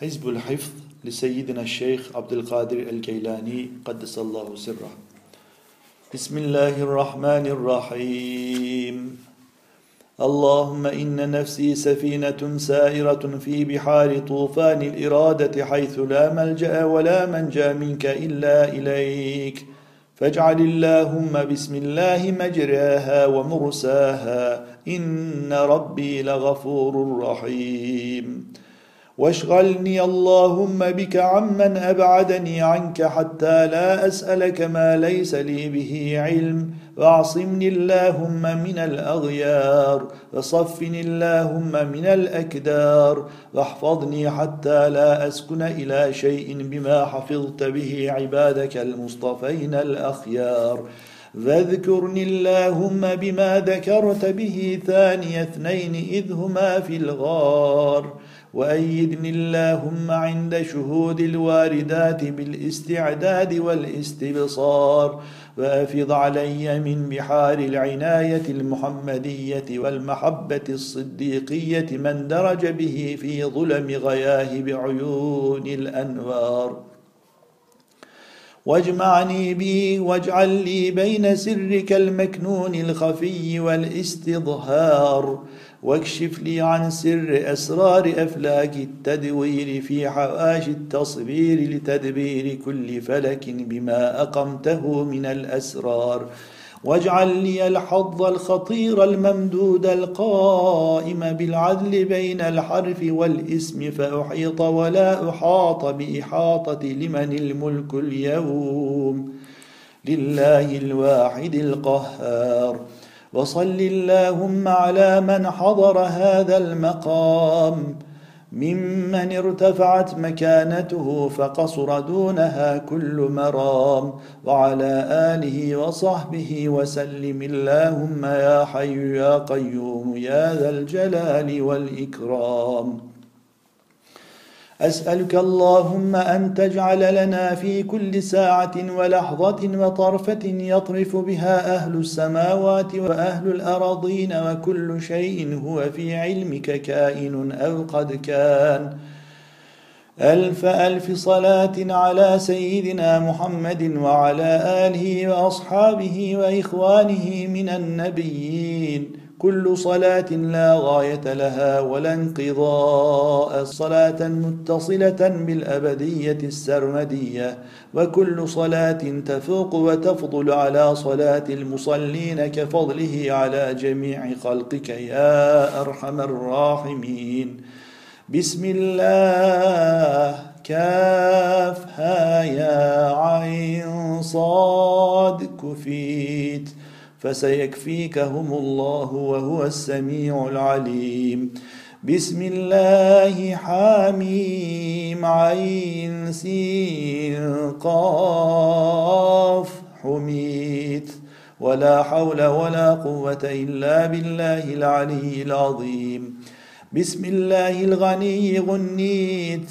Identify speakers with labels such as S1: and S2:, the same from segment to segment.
S1: حزب الحفظ لسيدنا الشيخ عبد القادر الجيلاني قدس الله سره. بسم الله الرحمن الرحيم. اللهم إن نفسي سفينة سائرة في بحار طوفان الإرادة حيث لا ملجأ ولا منجأ منك إلا إليك. فاجعل اللهم بسم الله مجراها ومرساها. إن ربي لغفور رحيم. واشغلني اللهم بك عمن أبعدني عنك حتى لا أسألك ما ليس لي به علم. وأعصمني اللهم من الأغيار وصفني اللهم من الأكدار. واحفظني حتى لا أسكن إلى شيء بما حفظت به عبادك المصطفين الأخيار. واذكرني اللهم بما ذكرت به ثاني اثنين إذ هما في الغار. وأيدني اللهم عند شهود الواردات بالاستعداد والاستبصار وأفض علي من بحار العناية المحمدية والمحبة الصديقية من درج به في ظلم غياه بعيون الأنوار. واجمعني بي واجعل لي بين سرك المكنون الخفي والاستظهار واكشف لي عن سر أسرار أفلاك التدوير في حواشي التصوير لتدبير كل فلك بما أقمته من الأسرار. واجعل لي الحظ الخطير الممدود القائم بالعدل بين الحرف والاسم فأحيط ولا أحاط بإحاطة لمن الملك اليوم. لله الواحد القهار. وصل اللهم على من حضر هذا المقام. ممن ارتفعت مكانته فقصر دونها كل مرام. وعلى آله وصحبه وسلم اللهم يا حي يا قيوم يا ذا الجلال والإكرام. أسألك اللهم أن تجعل لنا في كل ساعة ولحظة وطرفة يطرف بها أهل السماوات وأهل الأراضين وكل شيء هو في علمك كائن أو قد كان. ألف ألف صلاة على سيدنا محمد وعلى آله وأصحابه وإخوانه من النبيين. كل صلاة لا غاية لها ولا انقضاء صلاة متصلة بالأبدية السرمدية وكل صلاة تفوق وتفضل على صلاة المصلين كفضله على جميع خلقك يا أرحم الراحمين. بسم الله. كافها يا عين صاد كفيت فسيكفيكهم الله وهو السميع العليم. بسم الله حميم عين سين قاف حميت ولا حول ولا قوة إلا بالله العلي العظيم. بسم الله الغني غنيت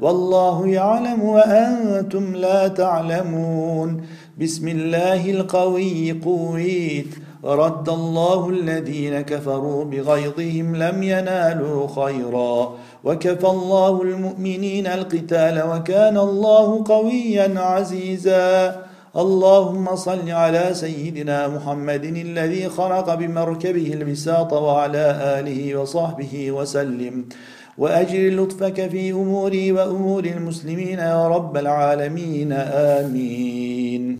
S1: والله يعلم وأنتم لا تعلمون. بسم الله القوي قويت. ورد الله الذين كفروا بغيظهم لم ينالوا خيرا. وكفى الله المؤمنين القتال وكان الله قويا عزيزا. اللهم صل على سيدنا محمد الذي خرق بمركبه البساط وعلى آله وصحبه وسلم. وأجر لطفك في أموري وأمور المسلمين يا رب العالمين. آمين.